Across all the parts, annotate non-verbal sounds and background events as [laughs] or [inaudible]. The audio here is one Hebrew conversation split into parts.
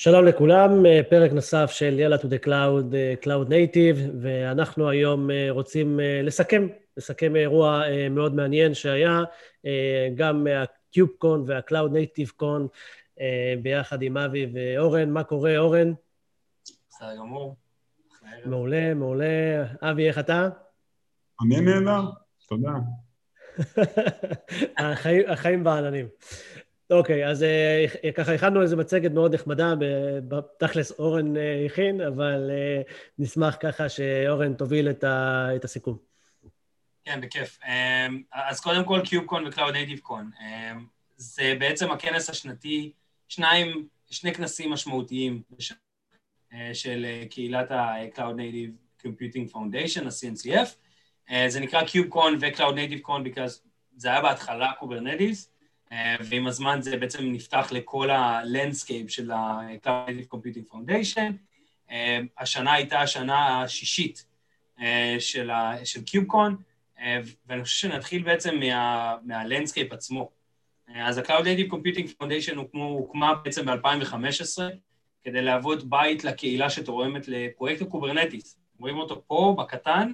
שלום לכולם, אה, פרק נוסף של יאללה to the cloud, אה, Cloud Native, ואנחנו היום אה, רוצים לסכם, לסכם אירוע מאוד מעניין שהיה, גם מה-CubeCon וה-Cloud Native Con, ביחד עם אבי ואורן. מה קורה, אורן? בסדר גמור. מעולה, מעולה. אבי, איך אתה? אני נהדר, תודה. [laughs] החיים בעננים. אוקיי, אז אה, ככה הכנו איזו מצגת מאוד נחמדה, בתכלס אורן אה, הכין, אבל אה, נשמח ככה שאורן תוביל את, הסיכום. כן, בכיף. אז קודם כל KubeCon ו Cloud Native Con. זה בעצם הכנס השנתי, שניים, שני כנסים משמעותיים של קהילת ה-Cloud Native Computing Foundation, ה-CNCF. זה נקרא KubeCon ו-Cloud Native Con, בגלל זה היה בהתחלה Kubernetes, אה, ועם הזמן זה בעצם נפתח לכל ה landscape של ה-Cloud Computing Foundation. אה, השנה הייתה השנה השישית אה, של, של KubeCon, ואני חושב שנתחיל בעצם מה, מה landscape עצמו. אז ה-Cloud Native Computing Foundation הוקמו, הוקמה בעצם ב-2015 כדי להוות בית לקהילה שתורמת לפרויקט ה Kubernetes. רואים אותו פה, בקטן, אה,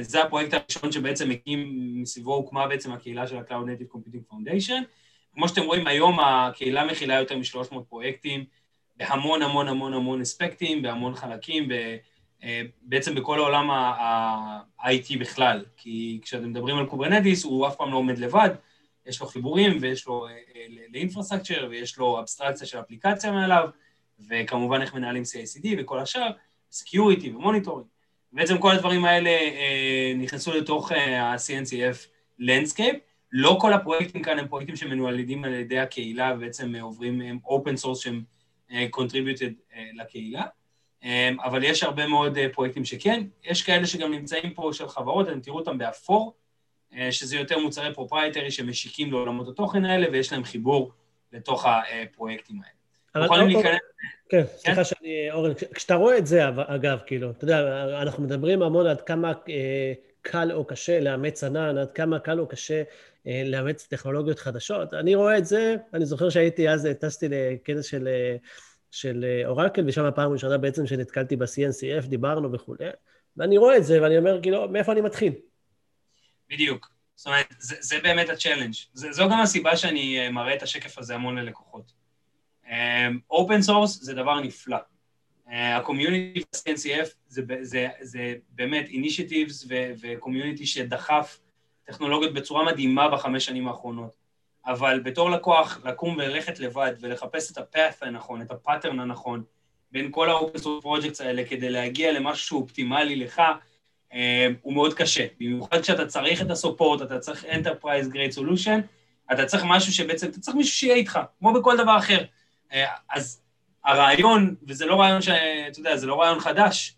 זה הפרויקט הראשון שבעצם הקים, מסביבו הוקמה בעצם הקהילה של ה-Cloud Native Computing Foundation. כמו שאתם רואים היום, הקהילה מכילה יותר מ-300 פרויקטים, בהמון המון המון המון אספקטים, בהמון חלקים, אה, בעצם בכל העולם ה-IT בכלל. כי כשאתם מדברים על Kubernetes, הוא אף פעם לא עומד לבד, יש לו חיבורים ויש לו אה, ל infrastructure ויש לו אבסטרקציה של אפליקציה מעליו, וכמובן איך מנהלים CICD וכל השאר, security ו monitoring. בעצם כל הדברים האלה אה, נכנסו לתוך אה, ה-CNCF Landscape. לא כל הפרויקטים כאן הם פרויקטים שמנוהלים על ידי הקהילה ובעצם אה, עוברים, הם open source שהם contributed לקהילה, אבל יש הרבה מאוד פרויקטים שכן. יש כאלה שגם נמצאים פה של חברות, אתם תראו אותם באפור, שזה יותר מוצרי proprietary שמשיקים לעולמות התוכן האלה ויש להם חיבור לתוך הפרויקטים האלה. יכולים להיכנס... כן, סליחה כן? שאני, אורן, כשאתה רואה את זה, אגב, כאילו, אתה יודע, אנחנו מדברים המון עד כמה אה, קל או קשה לאמץ ענן, עד כמה קל או קשה אה, לאמץ טכנולוגיות חדשות. אני רואה את זה, אני זוכר שהייתי אז, טסתי לכנס של, אה, של Oracle, ושם הפעם הראשונה בעצם שנתקלתי ב-CNCF, דיברנו וכולי, ואני רואה את זה, ואני אומר, כאילו, מאיפה אני מתחיל? בדיוק. זאת אומרת, זה, זה באמת ה challenge. זו גם הסיבה שאני מראה את השקף הזה המון ללקוחות. open אמ, source זה דבר נפלא. ה community אה, ב-CNCF זה, זה, זה באמת initiatives ו community שדחף טכנולוגיות בצורה מדהימה בחמש שנים האחרונות. אבל בתור לקוח, לקום וללכת לבד ולחפש את ה path הנכון, את ה pattern הנכון, בין כל ה-open source projects האלה כדי להגיע למשהו שהוא אופטימלי לך, אה, הוא מאוד קשה. במיוחד כשאתה צריך את ה support, אתה צריך Enterprise Grade Solution, אתה צריך משהו שבעצם, אתה צריך מישהו שיהיה איתך, כמו בכל דבר אחר. אה, אז הרעיון, וזה לא רעיון ש... אתה יודע, זה לא רעיון חדש,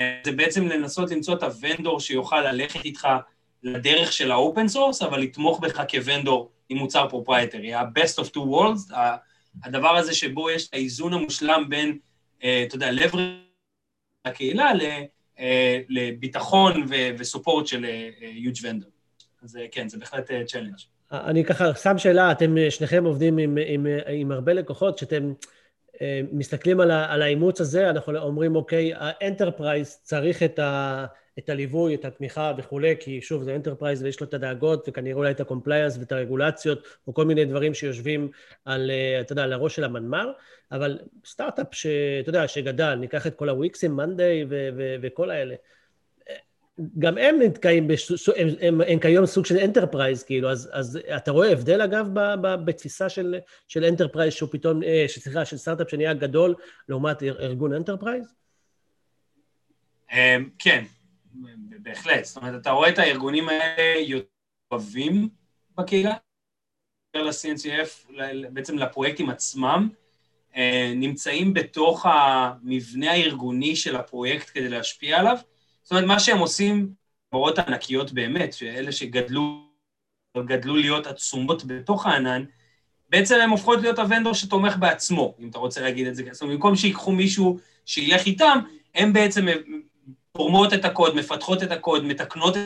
אה, זה בעצם לנסות למצוא את ה vendor שיוכל ללכת איתך לדרך של ה open source, אבל לתמוך בך כ vendor עם מוצר proprietary. ה-best of two worlds, הדבר הזה שבו יש את האיזון המושלם בין, אה, אתה יודע, לב לקהילה לביטחון ו support של huge vendor. אז כן, זה בהחלט challenge. אני ככה שם שאלה, אתם שניכם עובדים עם, עם, עם הרבה לקוחות, שאתם אה, מסתכלים על, ה, על האימוץ הזה, אנחנו אומרים, אוקיי, ה enterprise צריך את, ה, את הליווי, את התמיכה וכולי, כי שוב, זה enterprise ויש לו את הדאגות, וכנראה אולי את ה compliance ואת הרגולציות, או כל מיני דברים שיושבים על, אה, אתה יודע, על הראש של המנמ"ר, אבל סטארט-אפ שאתה יודע, שגדל, ניקח את כל הוויקסים, monday וכל האלה. גם הם נתקעים, בש... הם, הם, הם כיום סוג של enterprise, כאילו, אז, אז אתה רואה הבדל אגב ב, ב, בתפיסה של, של enterprise שהוא פתאום, אה, סליחה, של סטארט-אפ שנהיה גדול לעומת ארגון enterprise? אמ, כן, בהחלט. זאת אומרת, אתה רואה את הארגונים האלה יותר אוהבים בקהילה, ל-CNCF, בעצם לפרויקטים עצמם, אה, נמצאים בתוך המבנה הארגוני של הפרויקט כדי להשפיע עליו. זאת אומרת, מה שהם עושים, חברות הענקיות באמת, שאלה שגדלו גדלו להיות עצומות בתוך הענן, בעצם הן הופכות להיות הוונדור שתומך בעצמו, אם אתה רוצה להגיד את זה. זאת אומרת, במקום שיקחו מישהו שילך איתם, הן בעצם תורמות את הקוד, מפתחות את הקוד, מתקנות את...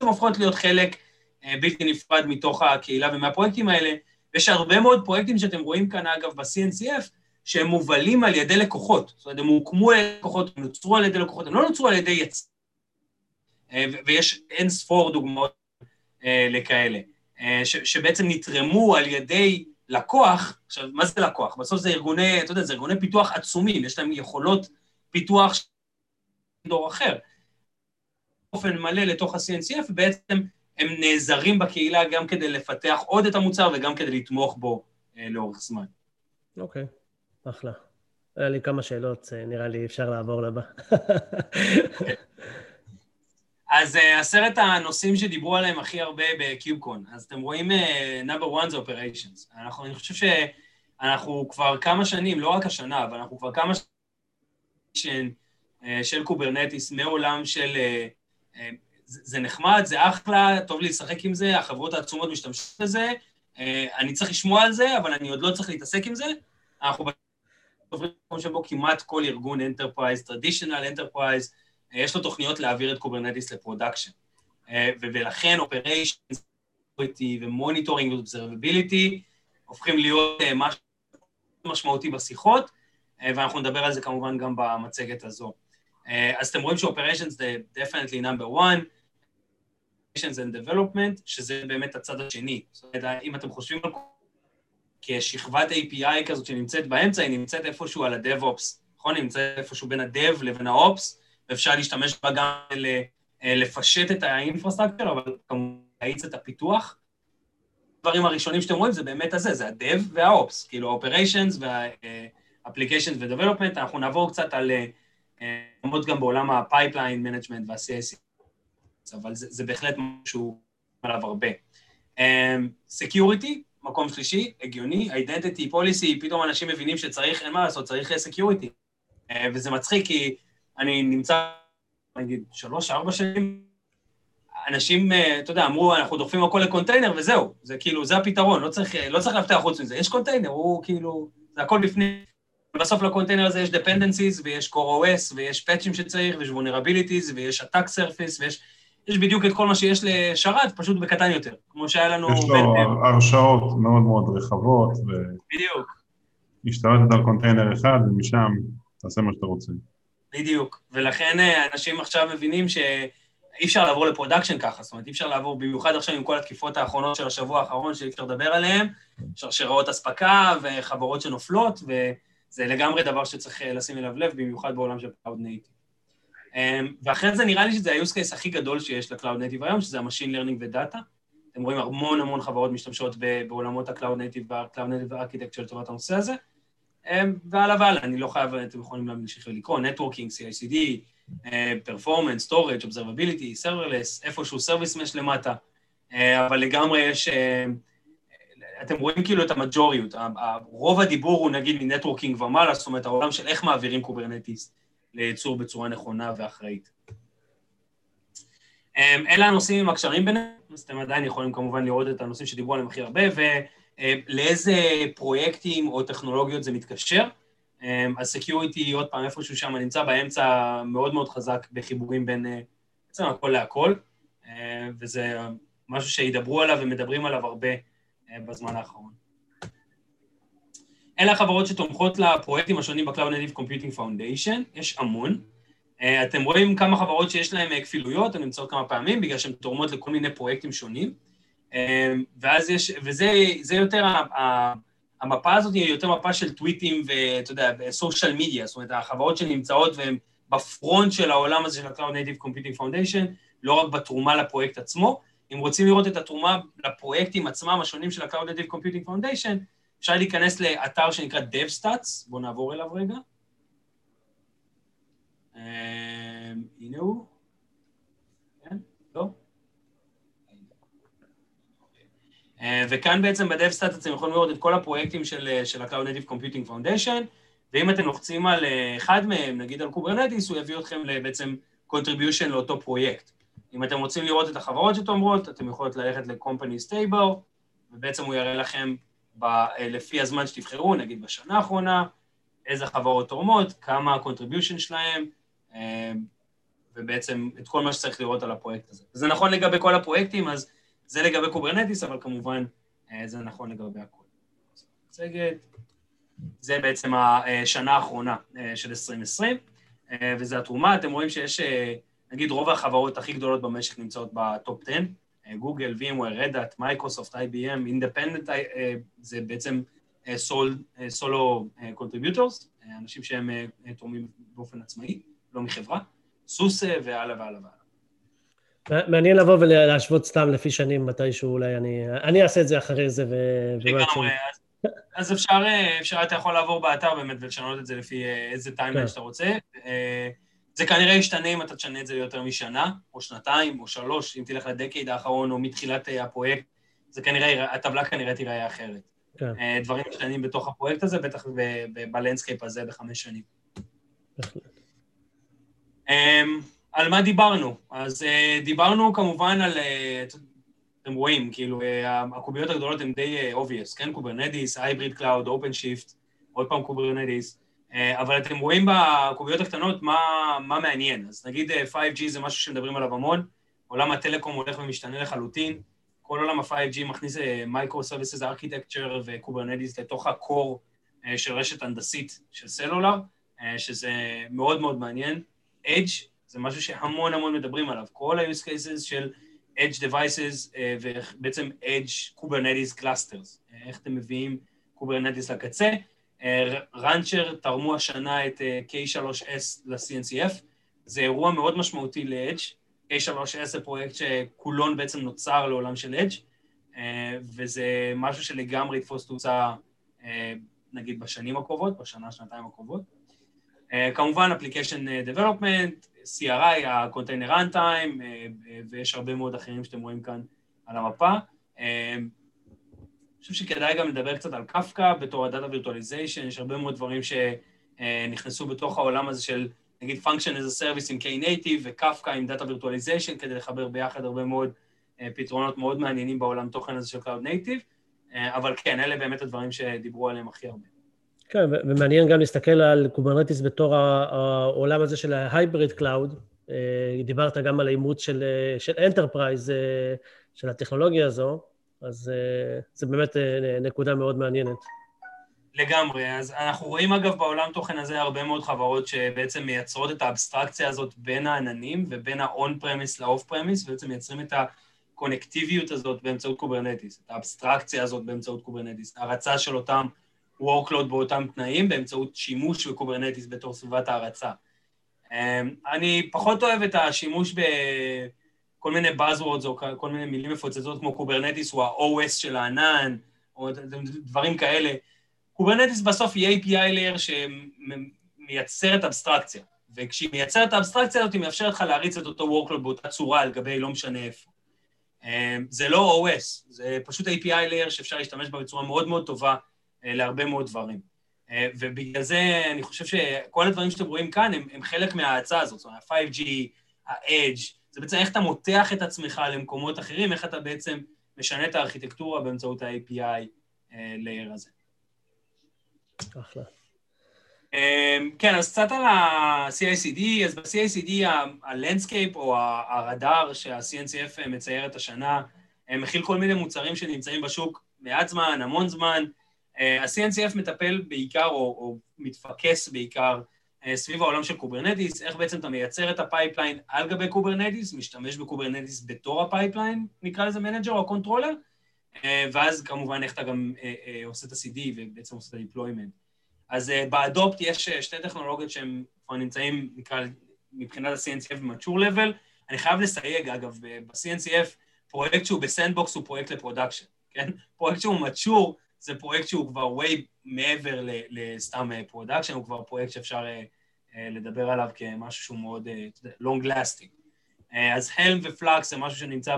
הן הופכות להיות חלק אה, בלתי נפרד מתוך הקהילה ומהפרויקטים האלה. ויש הרבה מאוד פרויקטים שאתם רואים כאן, אגב, ב-CNCF, שהם מובלים על ידי לקוחות. זאת אומרת, הם הוקמו על ידי לקוחות, הם נוצרו על ידי לקוחות, הם לא נוצרו על ידי יצ... אה, ויש אין ספור דוגמאות אה, לכאלה, אה, ש, שבעצם נתרמו על ידי לקוח, עכשיו, מה זה לקוח? בסוף זה ארגוני, אתה יודע, זה ארגוני פיתוח עצומים, יש להם יכולות פיתוח של דור אחר. באופן מלא לתוך ה-CNCF, ובעצם הם נעזרים בקהילה גם כדי לפתח עוד את המוצר וגם כדי לתמוך בו אה, לאורך זמן. אוקיי, okay. אחלה. היה לי כמה שאלות, אה, נראה לי אפשר לעבור לבא. [laughs] אז uh, עשרת הנושאים שדיברו עליהם הכי הרבה בקיובקון, אז אתם רואים uh, number one זה operations. אנחנו, אני חושב שאנחנו כבר כמה שנים, לא רק השנה, אבל אנחנו כבר כמה שנים של Kubernetes מעולם של... זה, נחמד, זה אחלה, טוב לי לשחק עם זה, החברות העצומות משתמשות בזה, אני צריך לשמוע על זה, אבל אני עוד לא צריך להתעסק עם זה. אנחנו במקום שבו כמעט כל ארגון enterprise, traditional enterprise, יש לו תוכניות להעביר את Kubernetes ל production. אה, ולכן operation, ו monitoring ו observability הופכים להיות אה, משהו משמעותי בשיחות, אה, ואנחנו נדבר על זה כמובן גם במצגת הזו. אז אתם רואים ש-Operations זה definitely number one, Operations and Development, שזה באמת הצד השני. זאת אומרת, אם אתם חושבים על כשכבת API כזאת שנמצאת באמצע, היא נמצאת איפשהו על ה-DevOps, נכון? היא נמצאת איפשהו בין ה-Dev לבין ה-Ops, ואפשר להשתמש בה גם אה, לפשט את האינפרסטרקצ'ר, אבל כמובן להאיץ את הפיתוח. הדברים הראשונים שאתם רואים זה באמת הזה, זה ה-Dev וה-Ops, כאילו ה-Operations וה-Applications ו-Development, אנחנו נעבור קצת על עמוד אה, גם בעולם ה-Pipeline Management וה-CIC, אבל זה, זה בהחלט משהו עליו הרבה. אה, Security, מקום שלישי, הגיוני, Identity, Policy, פתאום אנשים מבינים שצריך, אין מה לעשות, צריך Security. וזה מצחיק כי אני נמצא, נגיד, שלוש, ארבע שנים, אנשים, אה, אתה יודע, אמרו, אנחנו דוחפים הכל לקונטיינר וזהו, זה כאילו, זה הפתרון, לא צריך, לא צריך להפתח חוץ מזה, יש קונטיינר, הוא כאילו, זה הכל בפנים. בסוף לקונטיינר הזה יש dependencies ויש core OS ויש פאצ'ים שצריך ויש vulnerabilities ויש attack surface ויש יש בדיוק את כל מה שיש לשרת, פשוט בקטן יותר, כמו שהיה לנו... יש לו הרשאות מאוד מאוד רחבות. ו... בדיוק. השתלטת על קונטיינר אחד ומשם תעשה מה שאתה רוצה. בדיוק, ולכן אה, אנשים עכשיו מבינים שאי אפשר לעבור ל production ככה, זאת אומרת, אי אפשר לעבור, במיוחד עכשיו עם כל התקיפות האחרונות של השבוע האחרון שאי אפשר לדבר עליהן, שרשראות אספקה וחברות שנופלות, וזה לגמרי דבר שצריך אה, לשים אליו לב, במיוחד בעולם של Cloud Native. אמ, ואחרי זה נראה לי שזה ה-use case הכי גדול שיש ל-Cloud Native היום, שזה ה-Machine Learning ודאטה. אתם רואים המון המון חברות משתמשות בעולמות ה-Cloud Native וה-Cloud Native Architecture לטובת הנושא הזה. והלאה והלאה, אני לא חייב, אתם יכולים להמשיך ולקרוא, Networking, CICD, Performance, Storage, Observability, Serverless, איפשהו Service Mesh למטה, אבל לגמרי יש, אתם רואים כאילו את ה majority, רוב הדיבור הוא נגיד מ networking ומעלה, זאת אומרת העולם של איך מעבירים Kubernetes לייצור בצורה נכונה ואחראית. אלה הנושאים עם הקשרים ביניהם, אז אתם עדיין יכולים כמובן לראות את הנושאים שדיברו עליהם הכי הרבה, ו... אה, לאיזה פרויקטים או טכנולוגיות זה מתקשר. אה, אז security, עוד פעם, איפשהו שם נמצא באמצע מאוד מאוד חזק בחיבורים בין אה, בעצם הכל להכל, וזה משהו שידברו עליו ומדברים עליו הרבה בזמן האחרון. אלה החברות שתומכות לפרויקטים השונים ב-Cloud Native Computing Foundation, יש המון. אתם רואים כמה חברות שיש להן כפילויות, הן נמצאות כמה פעמים, בגלל שהן תורמות לכל מיני פרויקטים שונים. אמ, ואז יש, וזה יותר, המפה הזאת היא יותר מפה של טוויטים ואתה יודע, סושיאל מדיה, זאת אומרת, החברות שנמצאות והן בפרונט של העולם הזה של ה-Cloud Native Computing Foundation, לא רק בתרומה לפרויקט עצמו. אם רוצים לראות את התרומה לפרויקטים עצמם השונים של ה-Cloud Native Computing Foundation, אפשר להיכנס לאתר שנקרא DevStats, בואו נעבור אליו רגע. אמ, הנה הוא. אה, וכאן בעצם ב-DevStats אתם יכולים לראות את כל הפרויקטים של, אה, של ה-Cloud Native Computing Foundation, ואם אתם לוחצים על אה, אחד מהם, נגיד על Kubernetes, הוא יביא אתכם בעצם contribution לאותו פרויקט. אם אתם רוצים לראות את החברות שתורמות, אתם יכולים ללכת ל-Company Stable, ובעצם הוא יראה לכם ב, לפי הזמן שתבחרו, נגיד בשנה האחרונה, איזה חברות תורמות, כמה ה-contribution שלהם, ובעצם את כל מה שצריך לראות על הפרויקט הזה. זה נכון לגבי כל הפרויקטים, אז זה לגבי Kubernetes, אבל כמובן אה, זה נכון לגבי הכול. זה בעצם השנה האחרונה של 2020, וזו התרומה. אתם רואים שיש, נגיד, רוב החברות הכי גדולות במשק נמצאות ב-top 10, גוגל, VMware, Red Hat, מייקרוסופט, IBM, independent, זה בעצם solo contributors, אנשים שהם תורמים באופן עצמאי, לא מחברה, SUSE והלאה והלאה והלאה. מעניין לבוא ולהשוות סתם לפי שנים מתישהו, אולי אני... אני אעשה את זה אחרי זה ו... לגמרי, אז אפשר, אפשר, אתה יכול לעבור באתר באמת ולשנות את זה לפי איזה timeline כן. שאתה רוצה. זה כנראה ישתנה אם אתה תשנה את זה ליותר משנה, או שנתיים, או שלוש, אם תלך ל-decade האחרון, או מתחילת הפרויקט, זה כנראה, הטבלה כנראה תיראה אחרת. כן. דברים משתנים בתוך הפרויקט הזה, בטח ב-landscape הזה בחמש שנים. בהחלט. אמ, על מה דיברנו? אז אה, דיברנו כמובן על, אה, אתם רואים, כאילו, אה, הקוביות הגדולות הן די obvious, כן? Kubernetes, hybrid cloud, OpenShift, עוד פעם Kubernetes, אבל אתם רואים בקוביות הקטנות מה, מה מעניין. אז נגיד 5G זה משהו שמדברים עליו המון, עולם ה-telecom הולך ומשתנה לחלוטין, כל עולם ה-5G מכניס Micro-Services Architecture ו-Kubernetes לתוך ה-core של רשת הנדסית של סלולר, שזה מאוד מאוד מעניין. Edge זה משהו שהמון המון מדברים עליו. כל ה-use cases של Edge Devices ובעצם Edge Clusters. Uh, איך אתם מביאים Kubernetes לקצה. Rancher uh, תרמו השנה את uh, K3S ל-CNCF. זה אירוע מאוד משמעותי ל-Edge. K3S זה פרויקט שכולון בעצם נוצר לעולם של Edge, uh, וזה משהו שלגמרי יתפוס uh, נגיד, בשנים הקרובות, בשנה, שנתיים הקרובות. אה, כמובן, אפליקיישן דבלופמנט, CRI, ה-Container Runtime, אה, ויש הרבה מאוד אחרים שאתם רואים כאן על המפה. אה, חושב שכדאי גם לדבר קצת על קפקא בתור ה-Data Virtualization, יש הרבה מאוד דברים שנכנסו בתוך העולם הזה של נגיד Function as a Service עם Knative ו-Kafka עם Data Virtualization כדי לחבר ביחד הרבה מאוד פתרונות מאוד מעניינים בעולם תוכן הזה של Cloud Native, אבל כן, אלה באמת הדברים שדיברו עליהם הכי הרבה. כן, ומעניין גם להסתכל על Kubernetes בתור העולם הזה של ה-hybrid cloud. אה, דיברת גם על האימוץ של, של enterprise, אה, של הטכנולוגיה הזו, אז אה, זה באמת נקודה מאוד מעניינת. לגמרי. אז אנחנו רואים אגב בעולם תוכן הזה הרבה מאוד חברות שבעצם מייצרות את האבסטרקציה הזאת בין העננים ובין ה-on premise ל-off premise, ובעצם מייצרים את הקונקטיביות הזאת באמצעות Kubernetes, את האבסטרקציה הזאת באמצעות Kubernetes, הרצה של אותם workload באותם תנאים באמצעות שימוש ב-Kubernetes בתור סביבת ההרצה. אמ, אני פחות אוהב את השימוש בכל מיני buzzwords או כל מיני מילים מפוצצות כמו Kubernetes הוא ה-OS של הענן, או דברים כאלה. Kubernetes בסוף היא API layer שמייצרת אבסטרקציה, וכשהיא מייצרת האבסטרקציה הזאת היא מאפשרת לך להריץ את אותו workload באותה צורה על גבי לא משנה איפה. אמ, זה לא OS, זה פשוט API layer שאפשר להשתמש בה בצורה מאוד מאוד טובה אה, להרבה מאוד דברים. אה, ובגלל זה אני חושב שכל הדברים שאתם רואים כאן הם, הם חלק מההאצה הזאת, זאת אומרת, ה-5G, ה-Edge, זה בעצם איך אתה מותח את עצמך למקומות אחרים, איך אתה בעצם משנה את הארכיטקטורה באמצעות ה-API אה, layer הזה. אחלה. כן, אז קצת על ה-CI/CD, אז ב-CI/CD ה-landscape או הרדאר שה-CNCF מצייר את השנה, מכיל כל מיני מוצרים שנמצאים בשוק מעט זמן, המון זמן, אה, ה-CNCF מטפל בעיקר, או, או מתפקס בעיקר, אה, סביב העולם של Kubernetes, איך בעצם אתה מייצר את ה-pipeline על גבי Kubernetes, משתמש ב-Kubernetes בתור ה-pipeline, נקרא לזה manager או controller, אה, ואז כמובן איך אתה גם עושה את ה-CD ובעצם עושה את ה-deployment. אז ב-adopt יש שתי טכנולוגיות שהן כבר נמצאים, נקרא, מבחינת ה-CNCF ב-mature level. אני חייב לסייג, אגב, ב-CNCF, פרויקט שהוא ב-sandbox הוא פרויקט ל-production, כן? פרויקט שהוא mature, זה פרויקט שהוא כבר way מעבר לסתם production, הוא כבר פרויקט שאפשר אה, אה, לדבר עליו כמשהו שהוא מאוד אה, long lasting. אז Helm ו-Flux זה משהו שנמצא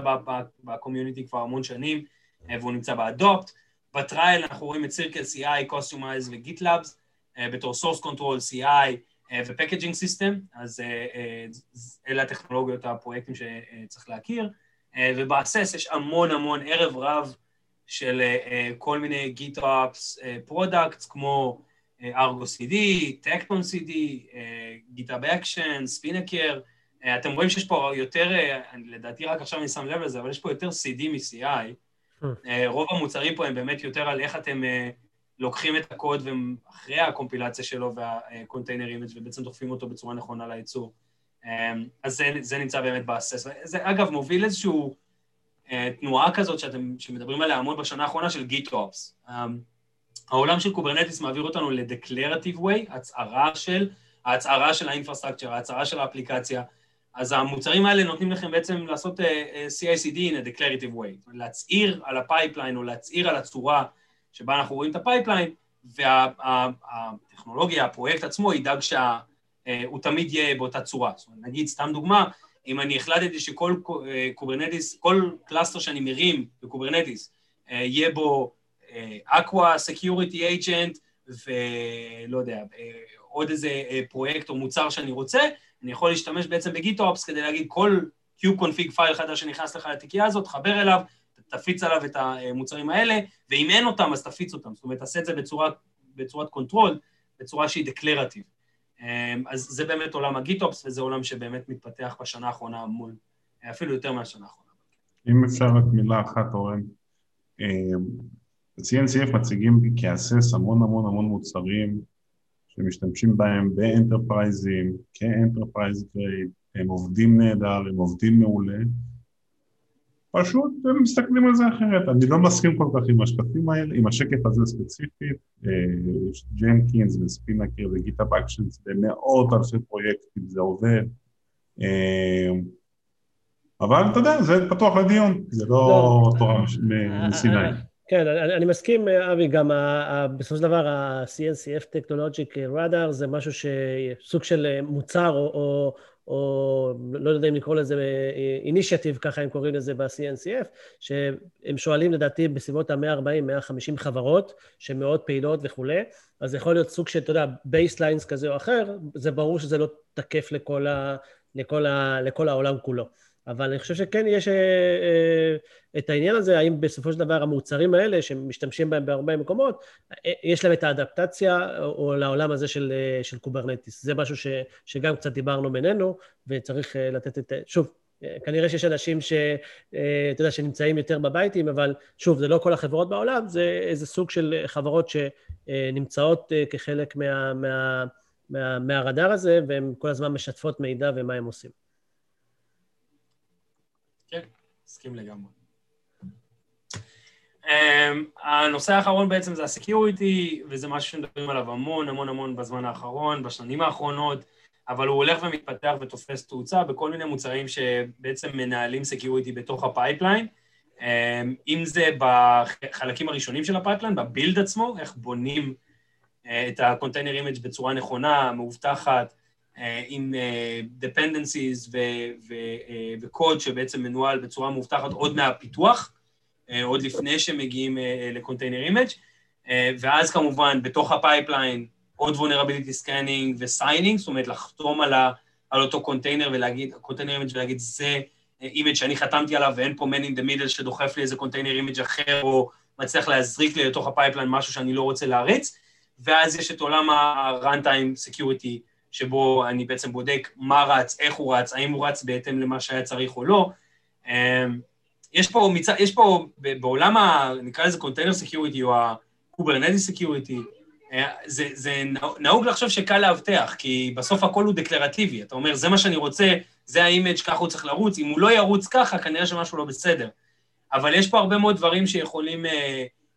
ב-community כבר המון שנים, והוא נמצא ב-adopt. ב-trial אנחנו רואים את CircleCI, Kustomize ו-GitLab, בתור source control, CI ו-packaging system, אז אלה הטכנולוגיות, הפרויקטים שצריך להכיר. וב-assess יש המון המון ערב רב של uh, כל מיני GitOps products, כמו Argo CD, Tekton CD, GitHub Action, Spinnaker. אתם רואים שיש פה יותר, לדעתי רק עכשיו אני שם לב לזה, אבל יש פה יותר CD מ-CI. Uh, רוב המוצרים פה הם באמת יותר על איך אתם לוקחים את הקוד ואחרי הקומפילציה שלו וה container image ובעצם דוחפים אותו בצורה נכונה לייצור. אז זה, זה נמצא באמת ב assess. זה אגב מוביל איזושהי תנועה כזאת שאתם, שמדברים עליה המון בשנה האחרונה של GitOps. העולם של Kubernetes מעביר אותנו ל-declarative way, הצהרה של, ההצהרה של ה infrastructure, ההצהרה של האפליקציה. אז המוצרים האלה נותנים לכם בעצם לעשות uh, CICD in a declarative way, להצהיר על ה pipeline או להצהיר על הצורה שבה אנחנו רואים את ה pipeline, והטכנולוגיה, וה, הפרויקט עצמו ידאג שהוא תמיד יהיה באותה צורה. זאת אומרת, נגיד, סתם דוגמה, אם אני החלטתי שכל Kubernetes, כל cluster שאני מרים ב Kubernetes, uh, יהיה בו Aqua, security agent, ולא יודע, עוד איזה פרויקט או מוצר שאני רוצה, אני יכול להשתמש בעצם ב GitOps כדי להגיד כל kubeconfig file חדש שנכנס לך לתיקייה הזאת, חבר אליו, תפיץ עליו את המוצרים האלה, ואם אין אותם אז תפיץ אותם, זאת אומרת, תעשה את זה בצורה, בצורת control, בצורה שהיא declarative. אז זה באמת עולם ה GitOps, וזה עולם שבאמת מתפתח בשנה האחרונה מול, אפילו יותר מהשנה האחרונה. אם אפשר רק מילה אחת, אורן. CNCF מציגים כ assess המון המון המון מוצרים שמשתמשים בהם באנטרפרייזים, כ enterprise grade, הם עובדים נהדר, הם עובדים מעולה, פשוט הם מסתכלים על זה אחרת. אני לא מסכים כל כך עם השקפים האלה, עם השקף הזה ספציפית, יש Jenkins ו Spinnaker ו GitHub Actions במאות אלפי פרויקטים, זה עובד. אה, אבל אתה יודע, זה פתוח לדיון, זה לא, לא. תורה מסיני. כן, אני, אני מסכים, אבי, גם ה, בסופו של דבר ה-CNCF Technology Radar זה משהו שסוג של מוצר או, או, לא יודע אם לקרוא לזה initiative, ככה הם קוראים לזה ב-CNCF, שהם שואלים לדעתי בסביבות ה-140-150 חברות שמאוד פעילות וכולי, אז זה יכול להיות סוג של, אתה יודע, baselines כזה או אחר, זה ברור שזה לא תקף לכל, ה, לכל, ה, לכל העולם כולו. אבל אני חושב שכן יש אה, אה, את העניין הזה, האם בסופו של דבר המוצרים האלה, שמשתמשים בהם בהרבה מקומות, אה, יש להם את ה adaptation או לעולם הזה של, של Kubernetes. זה משהו ש, שגם קצת דיברנו בינינו, וצריך לתת את... שוב, כנראה שיש אנשים ש... אתה יודע, שנמצאים יותר בבייטים, אבל שוב, זה לא כל החברות בעולם, זה איזה סוג של חברות שנמצאות כחלק מה, מה, מה, מהרדאר הזה, והן כל הזמן משתפות מידע ומה הם עושים. מסכים לגמרי. Um, הנושא האחרון בעצם זה ה security, וזה משהו שמדברים עליו המון המון המון בזמן האחרון, בשנים האחרונות, אבל הוא הולך ומתפתח ותופס תאוצה בכל מיני מוצרים שבעצם מנהלים security בתוך ה pipeline, um, אם זה בחלקים הראשונים של ה pipeline, ב build עצמו, איך בונים uh, את ה container image בצורה נכונה, מאובטחת, עם אה, dependencies וקוד אה, שבעצם מנוהל בצורה מאובטחת עוד מהפיתוח, עוד לפני שמגיעים ל container image, ואז כמובן בתוך ה pipeline עוד vulnerability scanning ו signing, זאת אומרת לחתום על, ה, על אותו קונטיינר ולהגיד, container image ולהגיד זה image שאני חתמתי עליו ואין פה man in the middle שדוחף לי איזה container image אחר או מצליח להזריק לי לתוך ה pipeline משהו שאני לא רוצה להריץ, ואז יש את עולם ה-runtime security שבו אני בעצם בודק מה רץ, איך הוא רץ, האם הוא רץ בהתאם למה שהיה צריך או לא. אמ, יש פה, מצ... יש פה בעולם, ה... נקרא לזה container security או ה Kubernetes security, אה, זה, זה נהוג לחשוב שקל לאבטח, כי בסוף הכל הוא דקלרטיבי. אתה אומר, זה מה שאני רוצה, זה ה image, ככה הוא צריך לרוץ, אם הוא לא ירוץ ככה, כנראה שמשהו לא בסדר. אבל יש פה הרבה מאוד דברים שיכולים uh,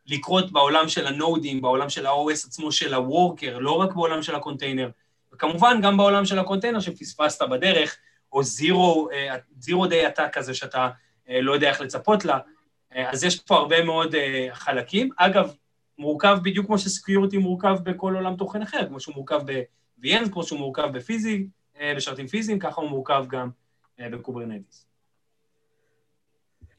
לקרות בעולם של הנודים, בעולם של ה-OS עצמו, של ה-worker, לא רק בעולם של הקונטיינר. וכמובן, גם בעולם של הקונטיינר שפספסת בדרך, או zero, zero day attack כזה שאתה אה, לא יודע איך לצפות לה, אה, אז יש פה הרבה מאוד אה, חלקים. אגב, מורכב בדיוק כמו ש security מורכב בכל עולם תוכן אחר, כמו שהוא מורכב ב-VM, כמו שהוא מורכב בפיזי, בשרתים פיזיים, ככה הוא מורכב גם ב Kubernetes.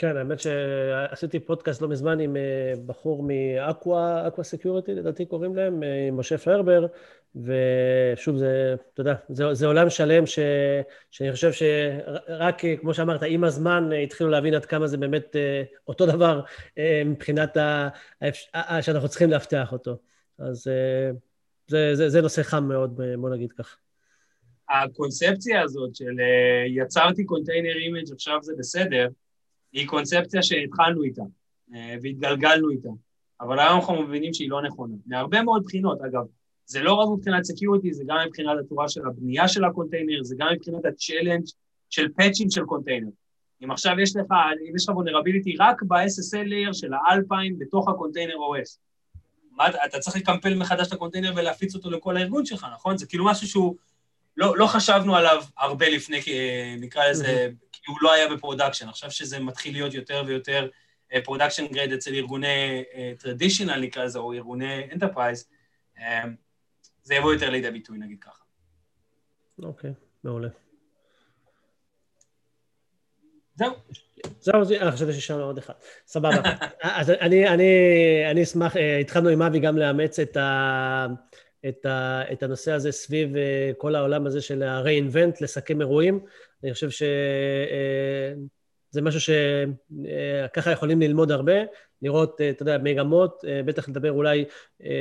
כן, האמת שעשיתי פודקאסט לא מזמן עם אה, בחור מ Aqua, Aqua Security, לדעתי קוראים להם, אה, עם משה פרבר, ושוב, זה, אתה יודע, זה, זה עולם שלם ש, שאני חושב שרק, כמו שאמרת, עם הזמן התחילו להבין עד כמה זה באמת אה, אותו דבר מבחינת ה, ה, שאנחנו צריכים לאבטח אותו. אז זה, זה, זה נושא חם מאוד, בוא נגיד כך. הקונספציה הזאת של יצרתי container image עכשיו זה בסדר, היא קונספציה שהתחלנו איתה אה, והתגלגלנו איתה. אבל היום אנחנו מבינים שהיא לא נכונה. מהרבה מאוד בחינות, אגב, זה לא רק מבחינת security, זה גם מבחינת הצורה של הבנייה של הקונטיינר, זה גם מבחינת ה challenge של פאצ'ים של קונטיינר. אם עכשיו יש לך, אם יש לך vulnerability רק ב-SSL layer של ה Alpine בתוך ה container OS, מה, אתה צריך לקמפל מחדש את הקונטיינר ולהפיץ אותו לכל הארגון שלך, נכון? זה כאילו משהו שהוא, לא, לא חשבנו עליו הרבה לפני, נקרא לזה, כי הוא לא היה ב production. עכשיו שזה מתחיל להיות יותר ויותר production uh, grade אצל ארגוני traditional, uh, נקרא לזה, או ארגוני enterprise, um, זה יבוא יותר לידי ביטוי, נגיד ככה. אוקיי, okay, מעולה. זהו. זהו, אה, חשבתי שיש לנו עוד אחד. סבבה. [laughs] אז אני, אני, אני אשמח, אה, התחלנו עם אבי גם לאמץ את, ה, את, ה, את הנושא הזה סביב אה, כל העולם הזה של ה-reinvent, לסכם אירועים. אני חושב ש... זה משהו שככה יכולים ללמוד הרבה, לראות, אתה יודע, מגמות, בטח לדבר אולי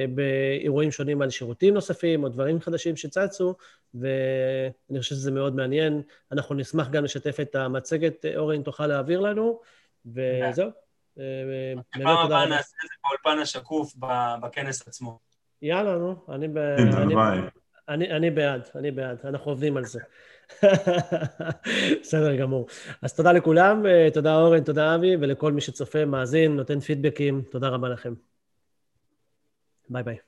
באירועים שונים על שירותים נוספים או דברים חדשים שצצו, ואני חושב שזה מאוד מעניין. אנחנו נשמח גם לשתף את המצגת, אורן, תוכל להעביר לנו, וזהו. בפעם הבאה נעשה את זה באולפן השקוף בכנס עצמו. יאללה, נו, אני, ב... אני, אני, אני בעד, אני בעד, אנחנו עובדים על זה. [laughs] בסדר גמור. אז תודה לכולם, תודה אורן, תודה אבי, ולכל מי שצופה, מאזין, נותן פידבקים, תודה רבה לכם. ביי ביי.